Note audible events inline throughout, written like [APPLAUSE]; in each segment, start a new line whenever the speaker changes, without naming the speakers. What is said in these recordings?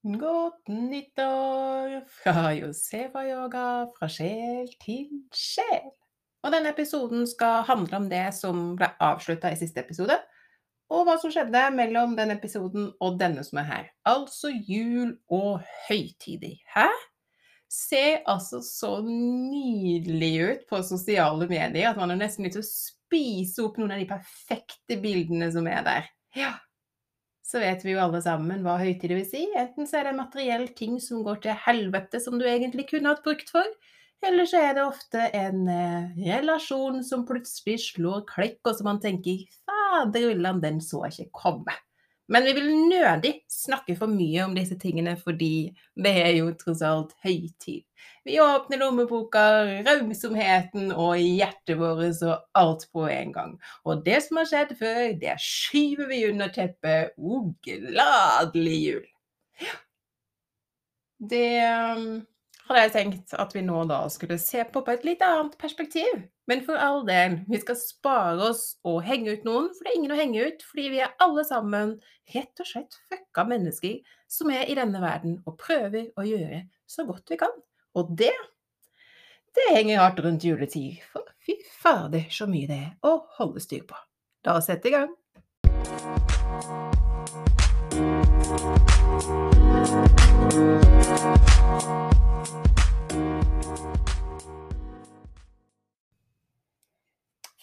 Godt nyttår fra Josefa Yoga, fra sjel til sjel. Og denne episoden skal handle om det som ble avslutta i siste episode, og hva som skjedde mellom den episoden og denne som er her. Altså jul og høytidig. Hæ? Ser altså så nydelig ut på sosiale medier at man er nesten lyst til å spise opp noen av de perfekte bildene som er der. Ja, så vet vi jo alle sammen hva høytid vil si. Enten så er det materiell ting som går til helvete, som du egentlig kunne hatt brukt for, eller så er det ofte en eh, relasjon som plutselig slår klekk, og som man tenker 'fader ullan, den så jeg ikke komme'. Men vi vil nødig snakke for mye om disse tingene, fordi det er jo tross alt høytid. Vi åpner lommeboka, rausomheten og hjertet vårt og alt på en gang. Og det som har skjedd før, det skyver vi under teppet. O, gladelig jul! Det um, hadde jeg tenkt at vi nå da skulle se på på et litt annet perspektiv. Men for all del, vi skal spare oss og henge ut noen, for det er ingen å henge ut, fordi vi er alle sammen rett og slett fucka mennesker som er i denne verden og prøver å gjøre så godt vi kan. Og det det henger hardt rundt juletid, for fy fader så mye det er å holde styr på. La oss sette i gang.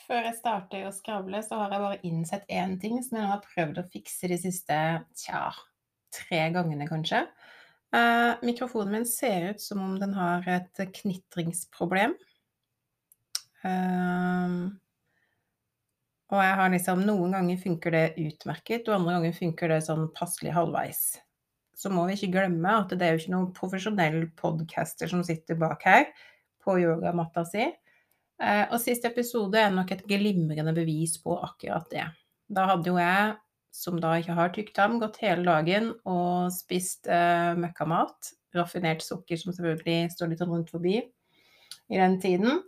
Før jeg starter å skravle, så har jeg bare innsett én ting som jeg har prøvd å fikse de siste tja, tre gangene, kanskje. Uh, mikrofonen min ser ut som om den har et knitringsproblem. Uh, og jeg har liksom Noen ganger funker det utmerket, og andre ganger funker det sånn passelig halvveis. Så må vi ikke glemme at det er jo ikke noen profesjonell podcaster som sitter bak her på yogamatta si. Eh, og siste episode er nok et glimrende bevis på akkurat det. Da hadde jo jeg, som da ikke har tykktarm, gått hele dagen og spist uh, møkkamat. Raffinert sukker som selvfølgelig står litt rundt forbi i den tiden.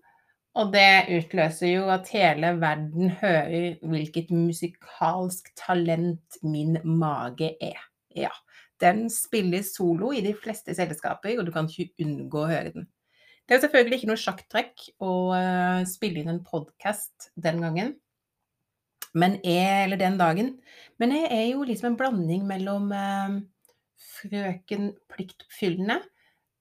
Og det utløser jo at hele verden hører hvilket musikalsk talent min mage er. Ja. Den spiller solo i de fleste selskaper, og du kan ikke unngå å høre den. Det er selvfølgelig ikke noe sjakktrekk å uh, spille inn en podkast den gangen. Jeg, eller den dagen. Men jeg er jo liksom en blanding mellom uh, frøken pliktoppfyllende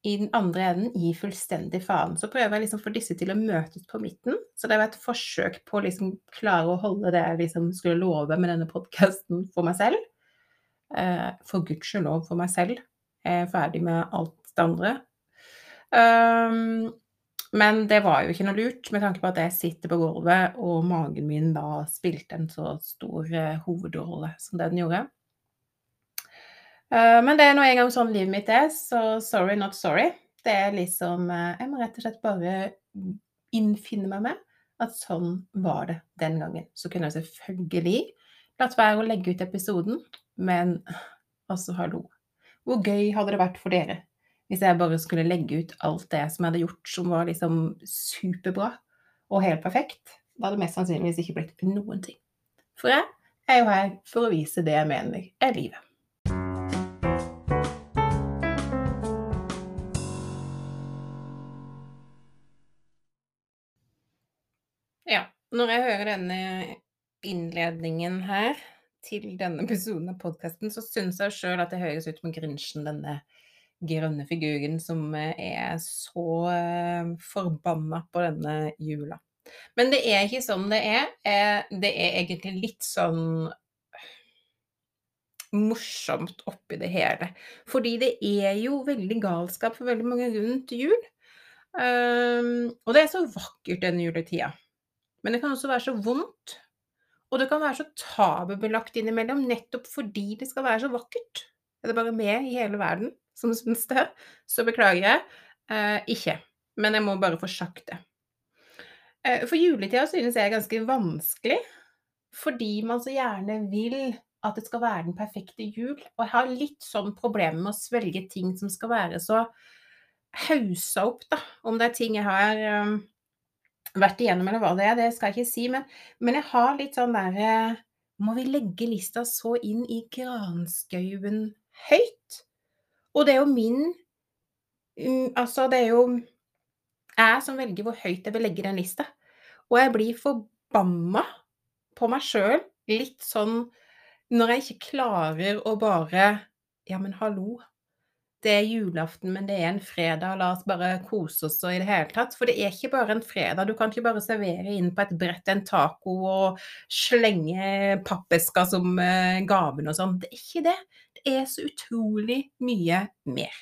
i den andre enden gi fullstendig faen. Så prøver jeg liksom få disse til å møtes på midten. Så det var et forsøk på å liksom klare å holde det jeg liksom skulle love med denne podkasten for meg selv. Uh, for gudskjelov for meg selv. Jeg er ferdig med alt det andre. Um, men det var jo ikke noe lurt, med tanke på at jeg sitter på gulvet, og magen min da spilte en så stor uh, hovedrolle som det den gjorde. Uh, men det er nå engang sånn livet mitt er, så sorry, not sorry. Det er liksom uh, Jeg må rett og slett bare innfinne meg med at sånn var det den gangen. Så kunne jeg selvfølgelig latt være å legge ut episoden, men altså, hallo. Hvor gøy hadde det vært for dere hvis jeg bare skulle legge ut alt det som jeg hadde gjort som var liksom superbra og helt perfekt, da hadde det mest sannsynligvis ikke blitt noen ting. For jeg er jo her for å vise det jeg mener er livet. Ja, når jeg hører denne innledningen her til denne episoden av podkasten, så syns jeg sjøl at det høres ut som Grinchen, denne grønne figuren som eh, er så eh, forbanna på denne jula. Men det er ikke sånn det er. Eh, det er egentlig litt sånn morsomt oppi det hele. Fordi det er jo veldig galskap for veldig mange rundt jul. Um, og det er så vakkert denne juletida. Men det kan også være så vondt. Og det kan være så tabubelagt innimellom, nettopp fordi det skal være så vakkert. Er det bare med i hele verden som syns det, så beklager jeg. Eh, ikke. Men jeg må bare få sagt det. Eh, for juletida synes jeg er ganske vanskelig, fordi man så gjerne vil at det skal være den perfekte jul. Og jeg har litt sånn problemer med å svelge ting som skal være så haussa opp, da. Om det er ting jeg har um, vært igjennom, eller hva det er, det skal jeg ikke si. Men, men jeg har litt sånn derre Må vi legge lista så inn i granskauen høyt? Og det er jo min mm, Altså, det er jo jeg som velger hvor høyt jeg vil legge den lista. Og jeg blir forbanna på meg sjøl, litt sånn når jeg ikke klarer å bare Ja, men hallo. Det er julaften, men det er en fredag, la oss bare kose oss og i det hele tatt. For det er ikke bare en fredag. Du kan ikke bare servere inn på et brett en taco og slenge pappesker som uh, gaven og sånn. Det er ikke det. Er så utrolig mye mer.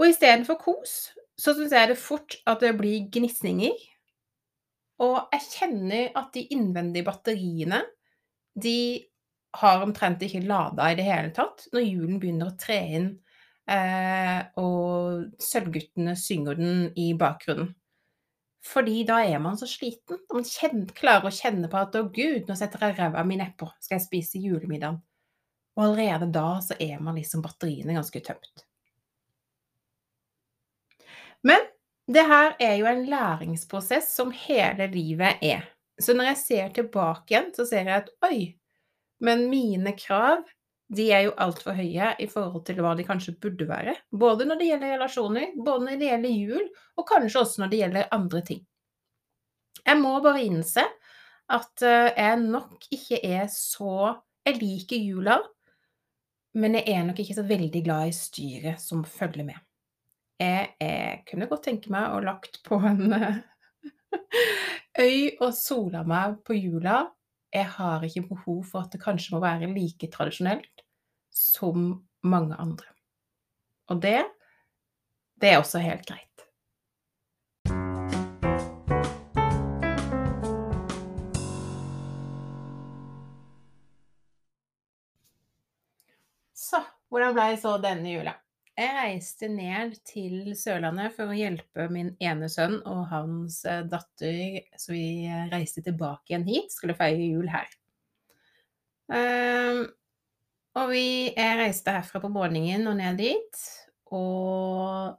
Og istedenfor kos, så syns jeg det fort at det blir gnisninger. Og jeg kjenner at de innvendige batteriene, de har omtrent ikke lada i det hele tatt når julen begynner å tre inn, eh, og Sølvguttene synger den i bakgrunnen. Fordi da er man så sliten. Man kjenner, klarer å kjenne på at 'å gud, nå setter jeg ræva mi nedpå, skal jeg spise julemiddagen'. Og allerede da så er man liksom batteriene ganske tømt. Men det her er jo en læringsprosess som hele livet er. Så når jeg ser tilbake igjen, så ser jeg at oi, men mine krav de er jo altfor høye i forhold til hva de kanskje burde være. Både når det gjelder relasjoner, både når det gjelder jul, og kanskje også når det gjelder andre ting. Jeg må bare innse at eh, jeg nok ikke er så Jeg liker jula, men jeg er nok ikke så veldig glad i styret som følger med. Jeg, jeg kunne godt tenke meg å lagt på en eh, øy og sola meg på jula jeg har ikke behov for at det kanskje må være like tradisjonelt som mange andre. Og det det er også helt greit. Hvordan ble så denne jula? Jeg reiste ned til Sørlandet for å hjelpe min ene sønn og hans eh, datter, så vi reiste tilbake igjen hit, skulle feire jul her. Um, og vi, jeg reiste herfra på morgenen og ned dit, og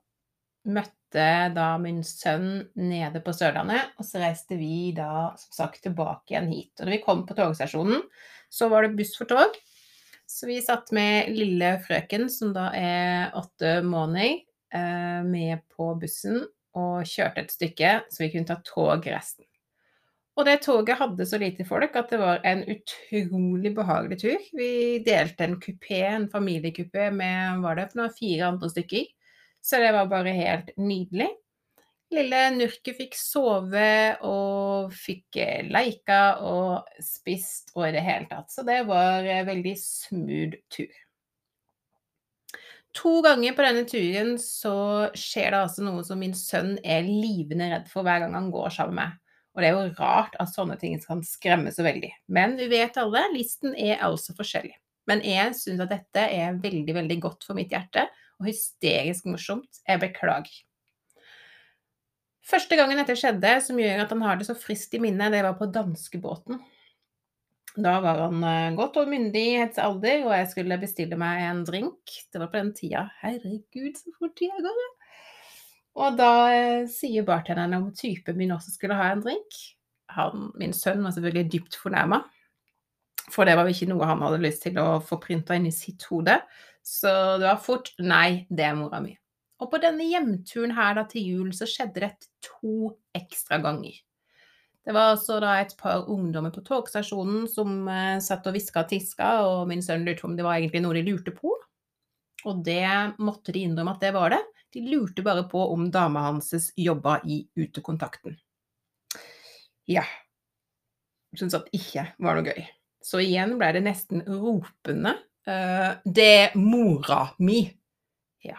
møtte da min sønn nede på Sørlandet, og så reiste vi da som sagt tilbake igjen hit. Og da vi kom på togstasjonen, så var det buss for tog. Så vi satt med lille frøken, som da er åtte måneder, eh, med på bussen og kjørte et stykke, så vi kunne ta tog resten. Og det toget hadde så lite folk at det var en utrolig behagelig tur. Vi delte en kupé, en familiekupé med var det fire andre stykker. Så det var bare helt nydelig. Lille Nurke fikk sove og fikk eh, leika og spist og i det hele tatt. Så det var en veldig smooth tur. To ganger på denne turen så skjer det altså noe som min sønn er livende redd for hver gang han går sammen med. Og det er jo rart at sånne ting kan skremme så veldig. Men vi vet alle, listen er altså forskjellig. Men jeg syns at dette er veldig, veldig godt for mitt hjerte, og hysterisk morsomt. Jeg beklager. Første gangen dette skjedde, som gjør at han har det så friskt i minnet, det var på danskebåten. Da var han eh, godt og myndighetsalder, og jeg skulle bestille meg en drink. Det var på den tida. Herregud, så fort tida går! Og da eh, sier bartenderen om typen min også skulle ha en drink. Han, min sønn var selvfølgelig dypt fornærma, for det var ikke noe han hadde lyst til å få printa inn i sitt hode. Så det var fort Nei, det er mora mi. Og på denne hjemturen her da til jul så skjedde det to ekstra ganger. Det var altså da et par ungdommer på togstasjonen som eh, satt og hviska og tiska, og min sønn lurte på om det var egentlig noe de lurte på. Og det måtte de innrømme at det var det. De lurte bare på om dama hans jobba i utekontakten. Ja. Syns at ikke var noe gøy. Så igjen ble det nesten ropende. Uh, det er mora mi. Ja.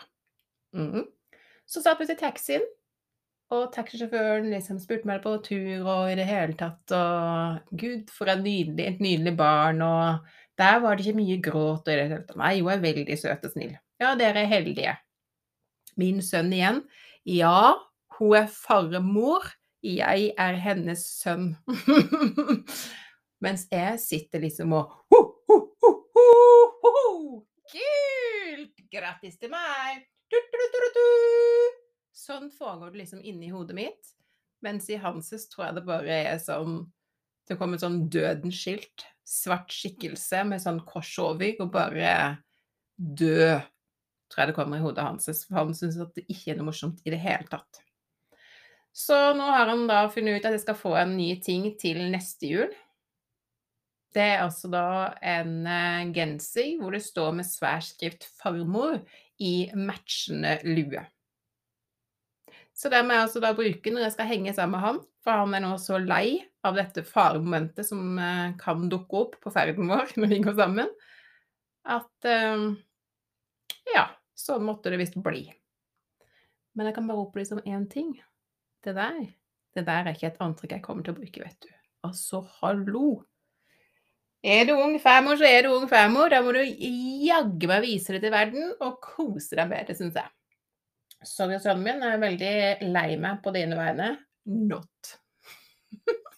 Mm. Så satt vi i taxien, og taxisjåføren liksom spurte meg på tur og i det hele tatt, og gud, for en nydelig, et nydelig barn, og der var det ikke mye gråt og i det hele tatt. Nei, hun er veldig søt og snill. Ja, dere er heldige. Min sønn igjen. Ja, hun er farmor. Jeg er hennes sønn. [LAUGHS] Mens jeg sitter liksom og ho, ho, ho, ho, ho, Kult! Grattis til meg! Sånn foregår det liksom inni hodet mitt. Mens i Hanses tror jeg det bare er sånn Det kommer sånn dødens skilt. Svart skikkelse med sånn kors over, og bare dø, tror jeg det kommer i hodet Hanses. for han syns at det ikke er noe morsomt i det hele tatt. Så nå har han da funnet ut at jeg skal få en ny ting til neste jul. Det er altså da en eh, genser hvor det står med svær skrift 'Farmor' i matchende lue. Så det må jeg altså da bruke når jeg skal henge sammen med han, for han er nå så lei av dette faremomentet som eh, kan dukke opp på ferden vår [LAUGHS] når vi går sammen, at eh, ja, sånn måtte det visst bli. Men jeg kan bare opplyse om én ting. Det der, det der er ikke et antrekk jeg kommer til å bruke, vet du. Altså, hallo! Er du ung farmor, så er du ung farmor. Da må du jaggu meg vise det til verden og kose deg med det, syns jeg. Sorry, sønnen min er veldig lei meg på dine vegne. Not. [LAUGHS]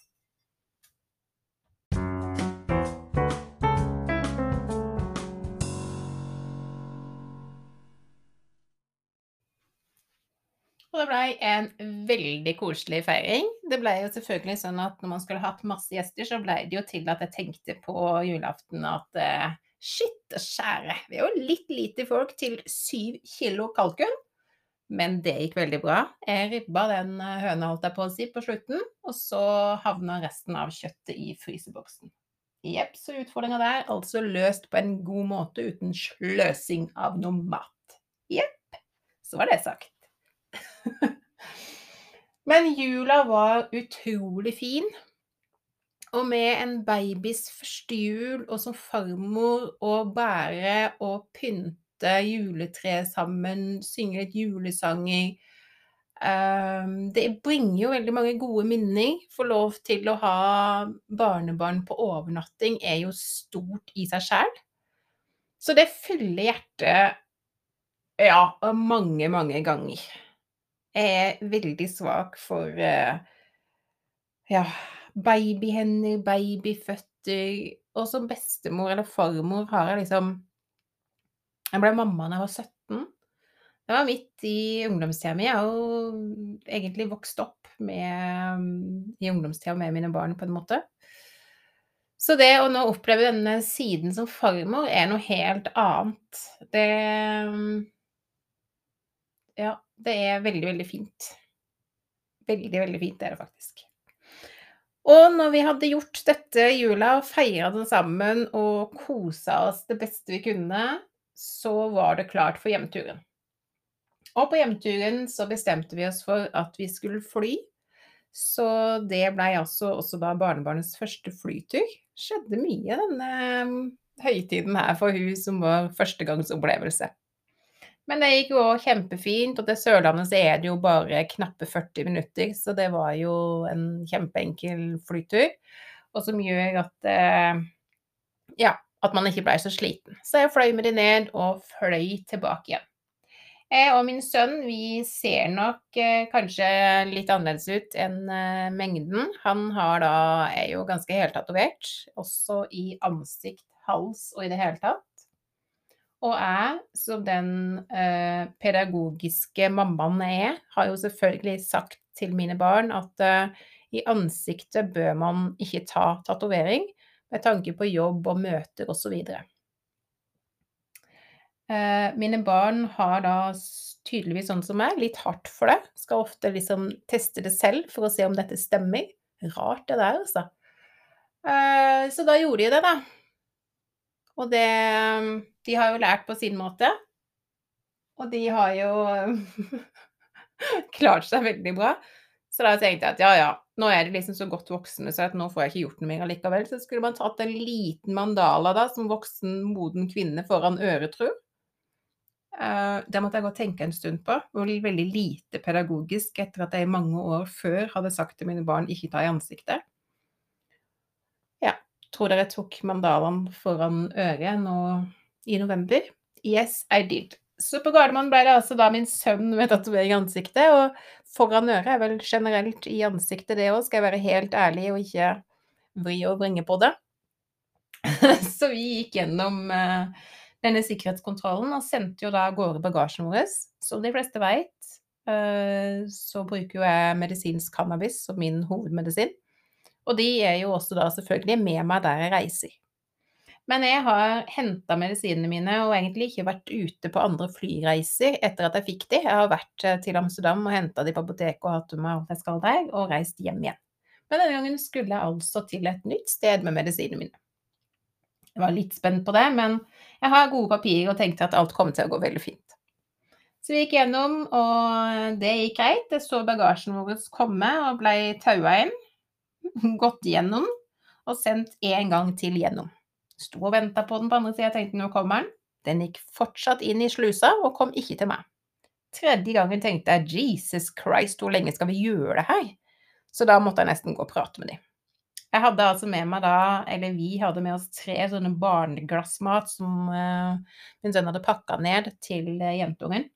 Og det blei en veldig koselig feiring. Det blei jo selvfølgelig sånn at når man skulle hatt masse gjester, så blei det jo til at jeg tenkte på julaften at eh, shit skjære, vi er jo litt lite folk til syv kilo kalkun. Men det gikk veldig bra. Jeg ribba den eh, høna, holdt jeg på å si, på slutten, og så havna resten av kjøttet i fryseboksen. Jepp, så utfordringa der altså løst på en god måte uten sløsing av noe mat. Jepp, så var det sagt. [LAUGHS] Men jula var utrolig fin. Og med en babys første jul, og som farmor å bære og pynte juletreet sammen, synge litt julesanger um, Det bringer jo veldig mange gode minner. Få lov til å ha barnebarn på overnatting er jo stort i seg sjæl. Så det fyller hjertet ja, mange, mange ganger. Jeg er veldig svak for uh, ja, babyhender, babyføtter. Og som bestemor eller farmor har jeg liksom Jeg ble mamma da jeg var 17. Det var midt i ungdomstida mi. Jeg har jo egentlig vokst opp med, i ungdomstida med mine barn, på en måte. Så det å nå oppleve denne siden som farmor er noe helt annet. Det Ja, det er veldig, veldig fint. Veldig, veldig fint er det faktisk. Og når vi hadde gjort dette i jula, og feira den sammen og kosa oss det beste vi kunne, så var det klart for hjemturen. Og på hjemturen så bestemte vi oss for at vi skulle fly. Så det blei altså også da barnebarnets første flytur. Skjedde mye denne um, høytiden her for hun som var førstegangsopplevelse. Men det gikk jo kjempefint, og til Sørlandet så er det jo bare knappe 40 minutter, så det var jo en kjempeenkel flytur. Og som gjør at eh, ja, at man ikke blei så sliten. Så jeg fløy med de ned og fløy tilbake igjen. Jeg og min sønn vi ser nok eh, kanskje litt annerledes ut enn eh, mengden. Han da, er jo ganske heltatovert, også i ansikt, hals og i det hele tatt. Og jeg, som den eh, pedagogiske mammaen jeg er, har jo selvfølgelig sagt til mine barn at eh, i ansiktet bør man ikke ta tatovering med tanke på jobb og møter osv. Eh, mine barn har da tydeligvis sånn som meg, litt hardt for det. Skal ofte liksom teste det selv for å se om dette stemmer. Rart det der, altså. Eh, så da gjorde de det, da. Og det De har jo lært på sin måte. Og de har jo [LAUGHS] klart seg veldig bra. Så da tenkte jeg at ja, ja, nå er de liksom så godt voksne, så nå får jeg ikke gjort noe mer allikevel. Så skulle man tatt en liten mandala da, som voksen, moden kvinne foran øret, tro. Uh, det måtte jeg gå og tenke en stund på. Og veldig lite pedagogisk etter at jeg i mange år før hadde sagt til mine barn ikke ta i ansiktet tror dere tok mandalaen foran øret nå i november? Yes, I did. Så på Gardermoen ble det altså da min sønn med tatovering i ansiktet, og foran øret er vel generelt i ansiktet det òg, skal jeg være helt ærlig og ikke vri og vrenge på det. [LAUGHS] Så vi gikk gjennom uh, denne sikkerhetskontrollen og sendte jo da av gårde bagasjen vår. Som de fleste veit, uh, så bruker jo jeg medisinsk cannabis som min hovedmedisin. Og de er jo også da selvfølgelig med meg der jeg reiser. Men jeg har henta medisinene mine og egentlig ikke vært ute på andre flyreiser etter at jeg fikk de. Jeg har vært eh, til Amsterdam og henta de på apoteket og hatt med alt jeg skal der, og reist hjem igjen. Men denne gangen skulle jeg altså til et nytt sted med medisinene mine. Jeg var litt spent på det, men jeg har gode papirer og tenkte at alt kom til å gå veldig fint. Så vi gikk gjennom, og det gikk greit. Jeg så bagasjen vår komme og ble taua inn. [LAUGHS] Gått gjennom og sendt en gang til gjennom. Sto og venta på den på andre sida, tenkte nå kommer den. Den gikk fortsatt inn i slusa og kom ikke til meg. Tredje gangen tenkte jeg Jesus Christ, hvor lenge skal vi gjøre det her? Så da måtte jeg nesten gå og prate med dem. Jeg hadde altså med meg da, eller vi hadde med oss tre sånne barneglassmat som uh, min sønn hadde pakka ned til uh, jentungen.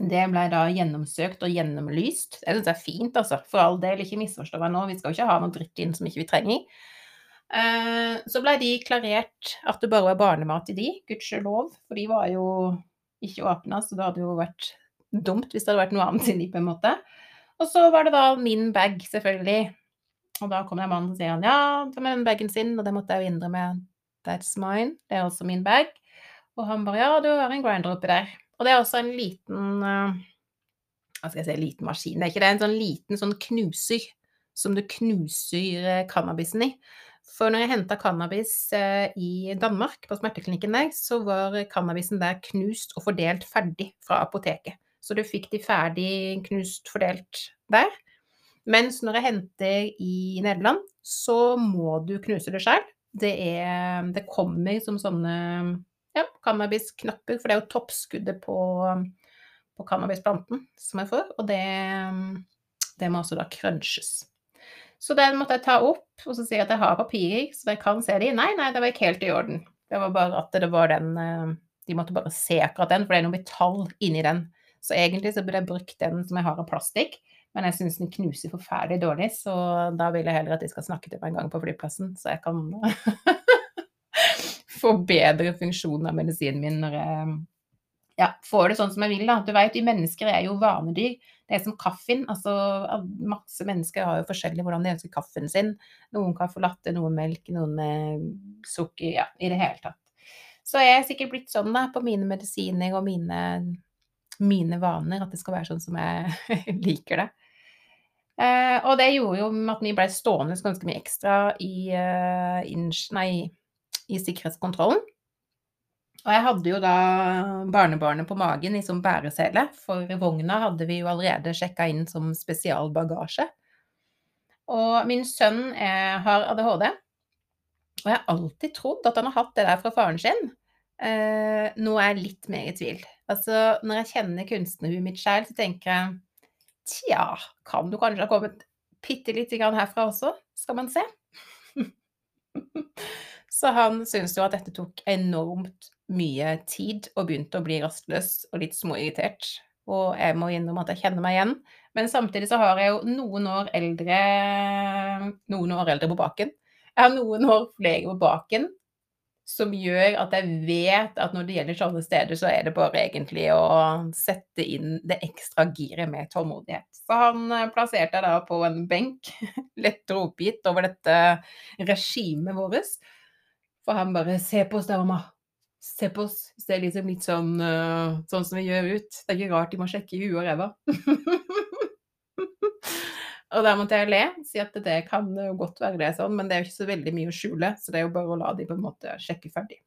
Det ble da gjennomsøkt og gjennomlyst. Jeg syns det er fint, altså. For all del, ikke misforstå meg nå, vi skal jo ikke ha noe dritt inn som ikke vi trenger. Eh, så blei de klarert at det bare var barnemat i de, gudskjelov, for de var jo ikke åpna, så det hadde jo vært dumt hvis det hadde vært noe annet inni, på en måte. Og så var det da min bag, selvfølgelig. Og da kom det en mann og sier han ja, ta med den bagen sin, og det måtte jeg jo innrømme. That's mine. Det er også min bag. Og han bare ja, du har en grinder oppi der. Og det er også en liten uh, Hva skal jeg si, liten maskin. Det er ikke det, en sånn liten sånn knuser som du knuser eh, cannabisen i. For når jeg henta cannabis eh, i Danmark, på smerteklinikken der, så var cannabisen der knust og fordelt ferdig fra apoteket. Så du fikk de ferdig knust fordelt der. Mens når jeg henter i Nederland, så må du knuse det sjøl. Det, det, kommer som sånne ja, cannabisknapper, for det er jo toppskuddet på, på cannabisplanten som jeg får, og det, det må også da crunches. Så den måtte jeg ta opp, og så si at jeg har papirer, så jeg kan se de. Nei, nei, det var ikke helt i orden. Det var bare at det var den eh, De måtte bare se akkurat den, for det er noe metall inni den. Så egentlig så burde jeg brukt den som jeg har av plastikk, men jeg syns den knuser forferdelig dårlig, så da vil jeg heller at de skal snakke til meg en gang på flyplassen, så jeg kan [LAUGHS] forbedre funksjonen av medisinen min når jeg ja, får det sånn som jeg vil, da. Du vet, vi mennesker er jo vanedyr. Det er som kaffen. Altså, masse mennesker har jo forskjellig hvordan de ønsker kaffen sin. Noen kaffe latte, noen melk, noen med sukker. Ja, i det hele tatt. Så jeg er sikkert blitt sånn da, på mine medisiner og mine, mine vaner, at det skal være sånn som jeg [LAUGHS] liker det. Eh, og det gjorde jo at vi ble stående ganske mye ekstra i, uh, nei, i sikkerhetskontrollen. Og jeg hadde jo da barnebarnet på magen i sånn bæresele, for vogna hadde vi jo allerede sjekka inn som spesialbagasje. Og min sønn er, har ADHD, og jeg har alltid trodd at han har hatt det der fra faren sin. Eh, nå er jeg litt mer i tvil. Altså, når jeg kjenner kunstnerhuet mitt sjøl, så tenker jeg tja, kan du kanskje ha kommet bitte lite grann herfra også, skal man se. [LAUGHS] så han syntes jo at dette tok enormt mye tid og begynte å bli rastløs og litt småirritert. Og jeg må innrømme at jeg kjenner meg igjen. Men samtidig så har jeg jo noen år eldre noen år eldre på baken. Jeg har noen år flere på baken som gjør at jeg vet at når det gjelder sånne steder, så er det bare egentlig å sette inn det ekstra giret med tålmodighet. Så han eh, plasserte jeg da på en benk, [LAUGHS] lettere oppgitt over dette regimet vårt. For han bare 'Se på oss da, mamma se på oss. Hvis det er liksom litt sånn, uh, sånn som vi gjør ut. Det er ikke rart de må sjekke i huet og ræva. [LAUGHS] og da måtte jeg le, si at det kan jo godt være det sånn, men det er jo ikke så veldig mye å skjule, så det er jo bare å la de på en måte sjekke ferdig.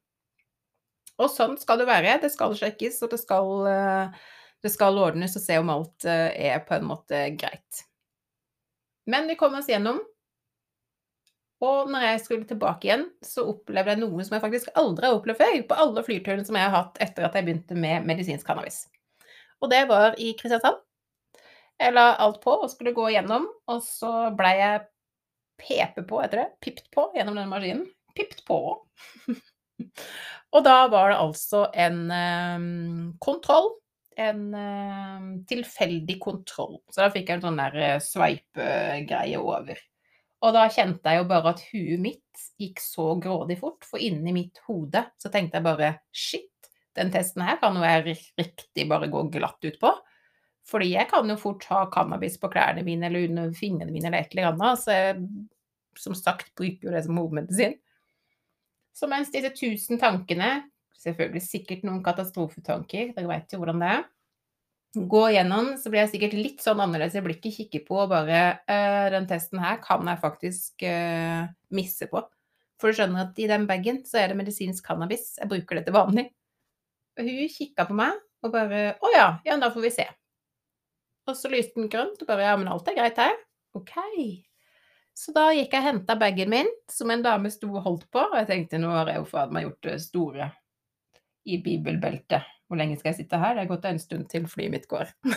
Og sånn skal det være. Det skal sjekkes, og det skal, uh, det skal ordnes og se om alt uh, er på en måte greit. Men vi kom oss gjennom. Og når jeg skulle tilbake igjen, så opplevde jeg noe som jeg faktisk aldri har opplevd før, på alle flyturene som jeg har hatt etter at jeg begynte med medisinsk cannabis. Og det var i Kristiansand. Jeg la alt på og skulle gå igjennom, og så blei jeg pepe på, heter det, pipt på gjennom den maskinen. Pipt på. [LAUGHS] og da var det altså en um, kontroll. En um, tilfeldig kontroll. Så da fikk jeg en sånn der uh, sveipegreie over. Og da kjente jeg jo bare at huet mitt gikk så grådig fort, for inni mitt hode så tenkte jeg bare shit, den testen her kan jo jeg riktig bare gå glatt ut på. Fordi jeg kan jo fort ha cannabis på klærne mine eller under fingrene mine eller et eller annet. Så jeg som sagt bruker jo det som hovedmedisin. Så mens disse tusen tankene, selvfølgelig sikkert noen katastrofetanker, dere vet jo hvordan det er, går gjennom, så blir jeg sikkert litt sånn annerledes i blikket, kikke på og bare øh, Den testen her kan jeg faktisk øh, misse på. For du skjønner at i den bagen så er det medisinsk cannabis. Jeg bruker det til vanlig. Og hun kikka på meg og bare Å ja, ja, da får vi se. Og så lyste den grønt og bare Ja, men alt er greit her. OK. Så da gikk jeg og henta bagen min, som en dame sto og holdt på, og jeg tenkte nå har jeg jo fader meg gjort det store i bibelbeltet. Hvor lenge skal jeg sitte her? Det har gått en stund til flyet mitt går. [LAUGHS]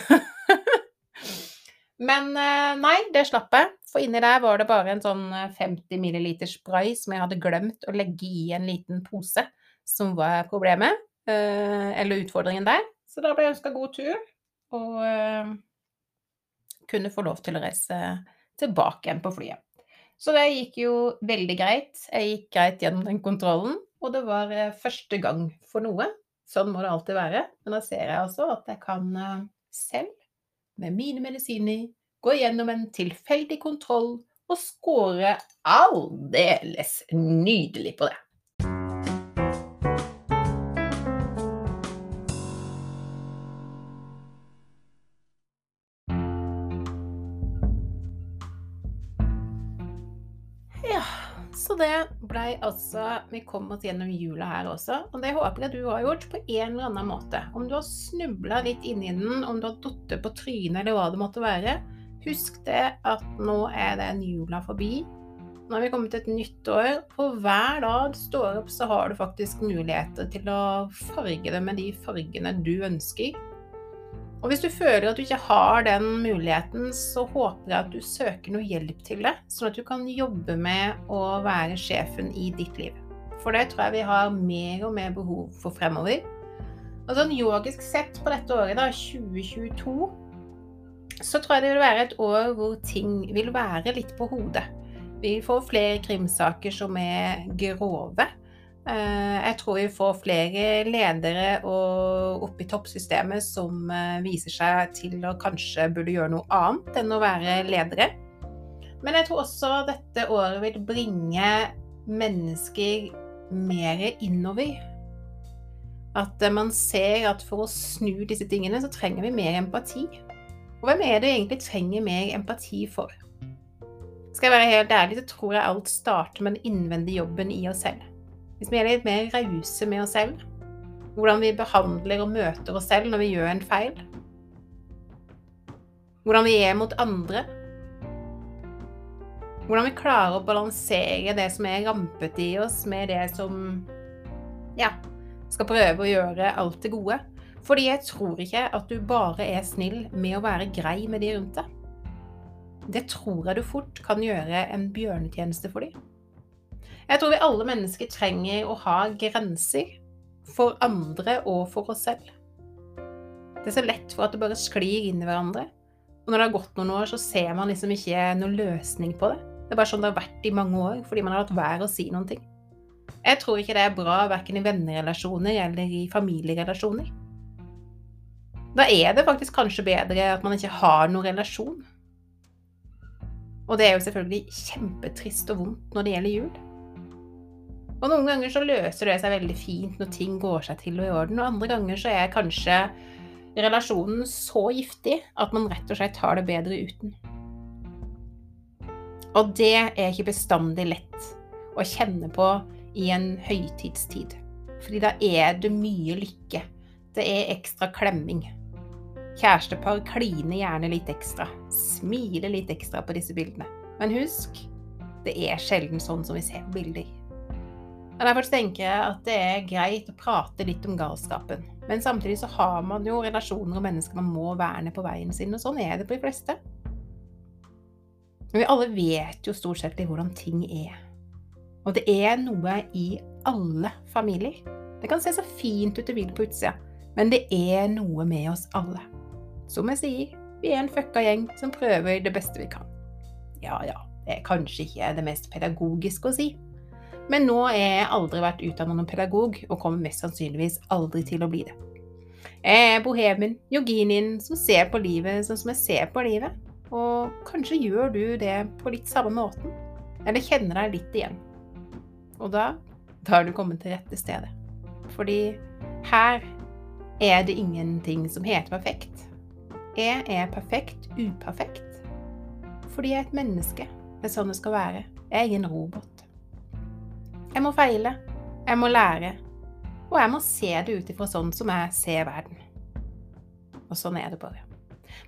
Men eh, nei, det slapp jeg. For inni der var det bare en sånn 50 ml spray som jeg hadde glemt å legge i en liten pose, som var problemet. Eh, eller utfordringen der. Så da ble jeg ønska god tur, og eh, kunne få lov til å reise tilbake igjen på flyet. Så det gikk jo veldig greit. Jeg gikk greit gjennom den kontrollen, og det var første gang for noe. Sånn må det alltid være. Men da ser jeg altså at jeg kan selv, med mine medisiner, gå gjennom en tilfeldig kontroll og score aldeles nydelig på det. Ja, så det blei altså Vi kom oss gjennom jula her også, og det håper jeg du har gjort på en eller annen måte. Om du har snubla litt inni den, om du har datt på trynet eller hva det måtte være, husk det at nå er den jula forbi. Nå har vi kommet til et nytt år, og hver dag står opp, så har du faktisk muligheter til å farge det med de fargene du ønsker. Og hvis du føler at du ikke har den muligheten, så håper jeg at du søker noe hjelp til det, sånn at du kan jobbe med å være sjefen i ditt liv. For det tror jeg vi har mer og mer behov for fremover. Og sånn yogisk sett på dette året, da, 2022, så tror jeg det vil være et år hvor ting vil være litt på hodet. Vi får flere krimsaker som er grove. Jeg tror vi får flere ledere opp i toppsystemet som viser seg til å kanskje burde gjøre noe annet enn å være ledere. Men jeg tror også dette året vil bringe mennesker mer innover. At man ser at for å snu disse tingene, så trenger vi mer empati. Og hvem er det egentlig trenger mer empati for? Skal jeg være helt ærlig, så tror jeg alt starter med den innvendige jobben i oss selv. Hvis vi er litt mer rause med oss selv, hvordan vi behandler og møter oss selv når vi gjør en feil, hvordan vi er mot andre, hvordan vi klarer å balansere det som er rampete i oss, med det som ja, skal prøve å gjøre alt det gode. Fordi jeg tror ikke at du bare er snill med å være grei med de rundt deg. Det tror jeg du fort kan gjøre en bjørnetjeneste for dem. Jeg tror vi alle mennesker trenger å ha grenser for andre og for oss selv. Det er så lett for at det bare sklir inn i hverandre. Og når det har gått noen år, så ser man liksom ikke noen løsning på det. Det er bare sånn det har vært i mange år, fordi man har latt være å si noen ting. Jeg tror ikke det er bra verken i vennerelasjoner eller i familierelasjoner. Da er det faktisk kanskje bedre at man ikke har noen relasjon. Og det er jo selvfølgelig kjempetrist og vondt når det gjelder jul. Og noen ganger så løser det seg veldig fint når ting går seg til og i orden, og andre ganger så er kanskje relasjonen så giftig at man rett og slett har det bedre uten. Og det er ikke bestandig lett å kjenne på i en høytidstid. Fordi da er det mye lykke. Det er ekstra klemming. Kjærestepar kliner gjerne litt ekstra. Smiler litt ekstra på disse bildene. Men husk, det er sjelden sånn som vi ser på bilder. Og Derfor tenker jeg at det er greit å prate litt om galskapen. Men samtidig så har man jo relasjoner og mennesker man må verne på veien sin, og sånn er det på de fleste. Men vi alle vet jo stort sett hvordan ting er. Og det er noe i alle familier. Det kan se så fint ut det vil på utsida, men det er noe med oss alle. Som jeg sier, vi er en fucka gjeng som prøver det beste vi kan. Ja ja, det er kanskje ikke det mest pedagogiske å si. Men nå er jeg aldri vært utdannet noen pedagog, og kommer mest sannsynligvis aldri til å bli det. Jeg er bohemen, yoginien, som ser på livet sånn som jeg ser på livet. Og kanskje gjør du det på litt samme måten, eller kjenner deg litt igjen. Og da da har du kommet til rette stedet. Fordi her er det ingenting som heter perfekt. Jeg er perfekt uperfekt. Fordi jeg er et menneske. Det er sånn det skal være. Jeg er ingen robot. Jeg må feile. Jeg må lære. Og jeg må se det ut ifra sånn som jeg ser verden. Og sånn er det bare.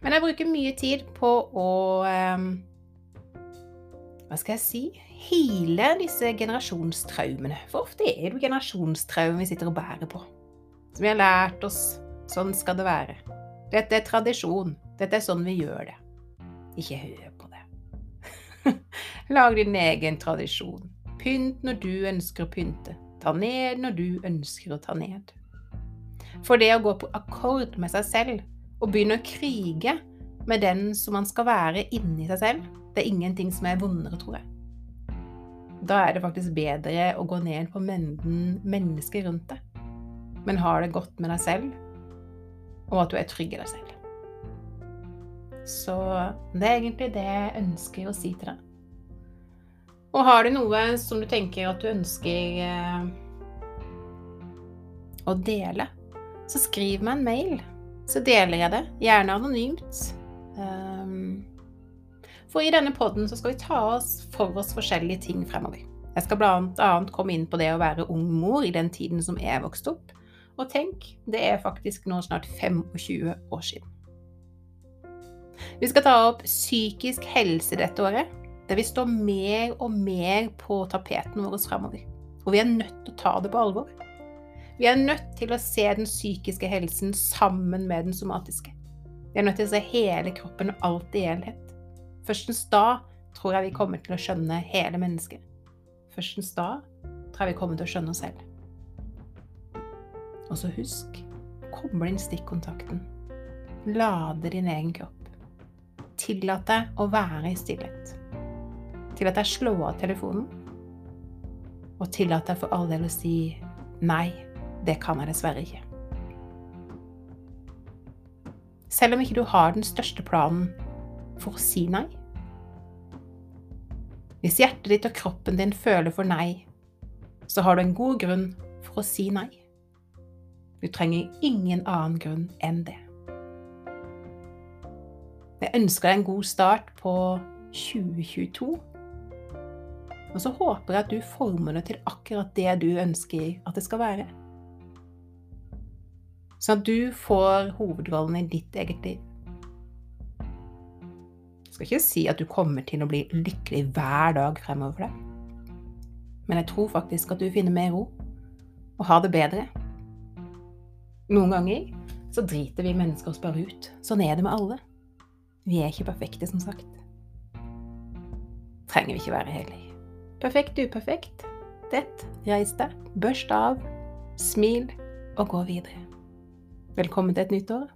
Men jeg bruker mye tid på å um, Hva skal jeg si? Hile disse generasjonstraumene. For ofte er det generasjonstraumer vi sitter og bærer på. Som vi har lært oss. Sånn skal det være. Dette er tradisjon. Dette er sånn vi gjør det. Ikke hør på det. [LAUGHS] Lag din egen tradisjon. Pynt når du ønsker å pynte. Ta ned når du ønsker å ta ned. For det å gå på akkord med seg selv og begynne å krige med den som man skal være inni seg selv, det er ingenting som er vondere, tror jeg. Da er det faktisk bedre å gå ned på mengden mennesker rundt deg, men har det godt med deg selv, og at du er trygg i deg selv. Så det er egentlig det jeg ønsker å si til deg. Og har du noe som du tenker at du ønsker eh, å dele, så skriv meg en mail så deler jeg det, gjerne anonymt. Um, for i denne poden så skal vi ta oss for oss forskjellige ting fremover. Jeg skal annet komme inn på det å være ung mor i den tiden som jeg vokste opp. Og tenk, det er faktisk nå snart 25 år siden. Vi skal ta opp psykisk helse dette året. Det vil stå mer og mer på tapeten vår fremover. Og vi er nødt til å ta det på alvor. Vi er nødt til å se den psykiske helsen sammen med den somatiske. Vi er nødt til å se hele kroppen og alt i helhet. Førstens da tror jeg vi kommer til å skjønne hele mennesket. Førstens da tror jeg vi kommer til å skjønne oss selv. Og så husk koble inn stikkontakten. Lade din egen kropp. Tillat deg å være i stillhet. Tillat at jeg slår av telefonen. Og tillat deg for all del å si nei det kan jeg dessverre ikke. Selv om ikke du har den største planen for å si nei. Hvis hjertet ditt og kroppen din føler for nei, så har du en god grunn for å si nei. Du trenger ingen annen grunn enn det. Jeg ønsker deg en god start på 2022. Og så håper jeg at du former det til akkurat det du ønsker at det skal være. Sånn at du får hovedrollen i ditt eget liv. Jeg skal ikke si at du kommer til å bli lykkelig hver dag fremover for deg. Men jeg tror faktisk at du finner mer ro og har det bedre. Noen ganger så driter vi mennesker oss bare ut. Sånn er det med alle. Vi er ikke perfekte, som sagt. Trenger vi ikke være heller. Perfekt uperfekt. Dett, reis deg, børst av, smil og gå videre. Velkommen til et nytt år.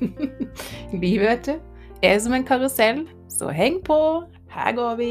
[LAUGHS] Livet, vet du, er som en karusell, så heng på. Her går vi.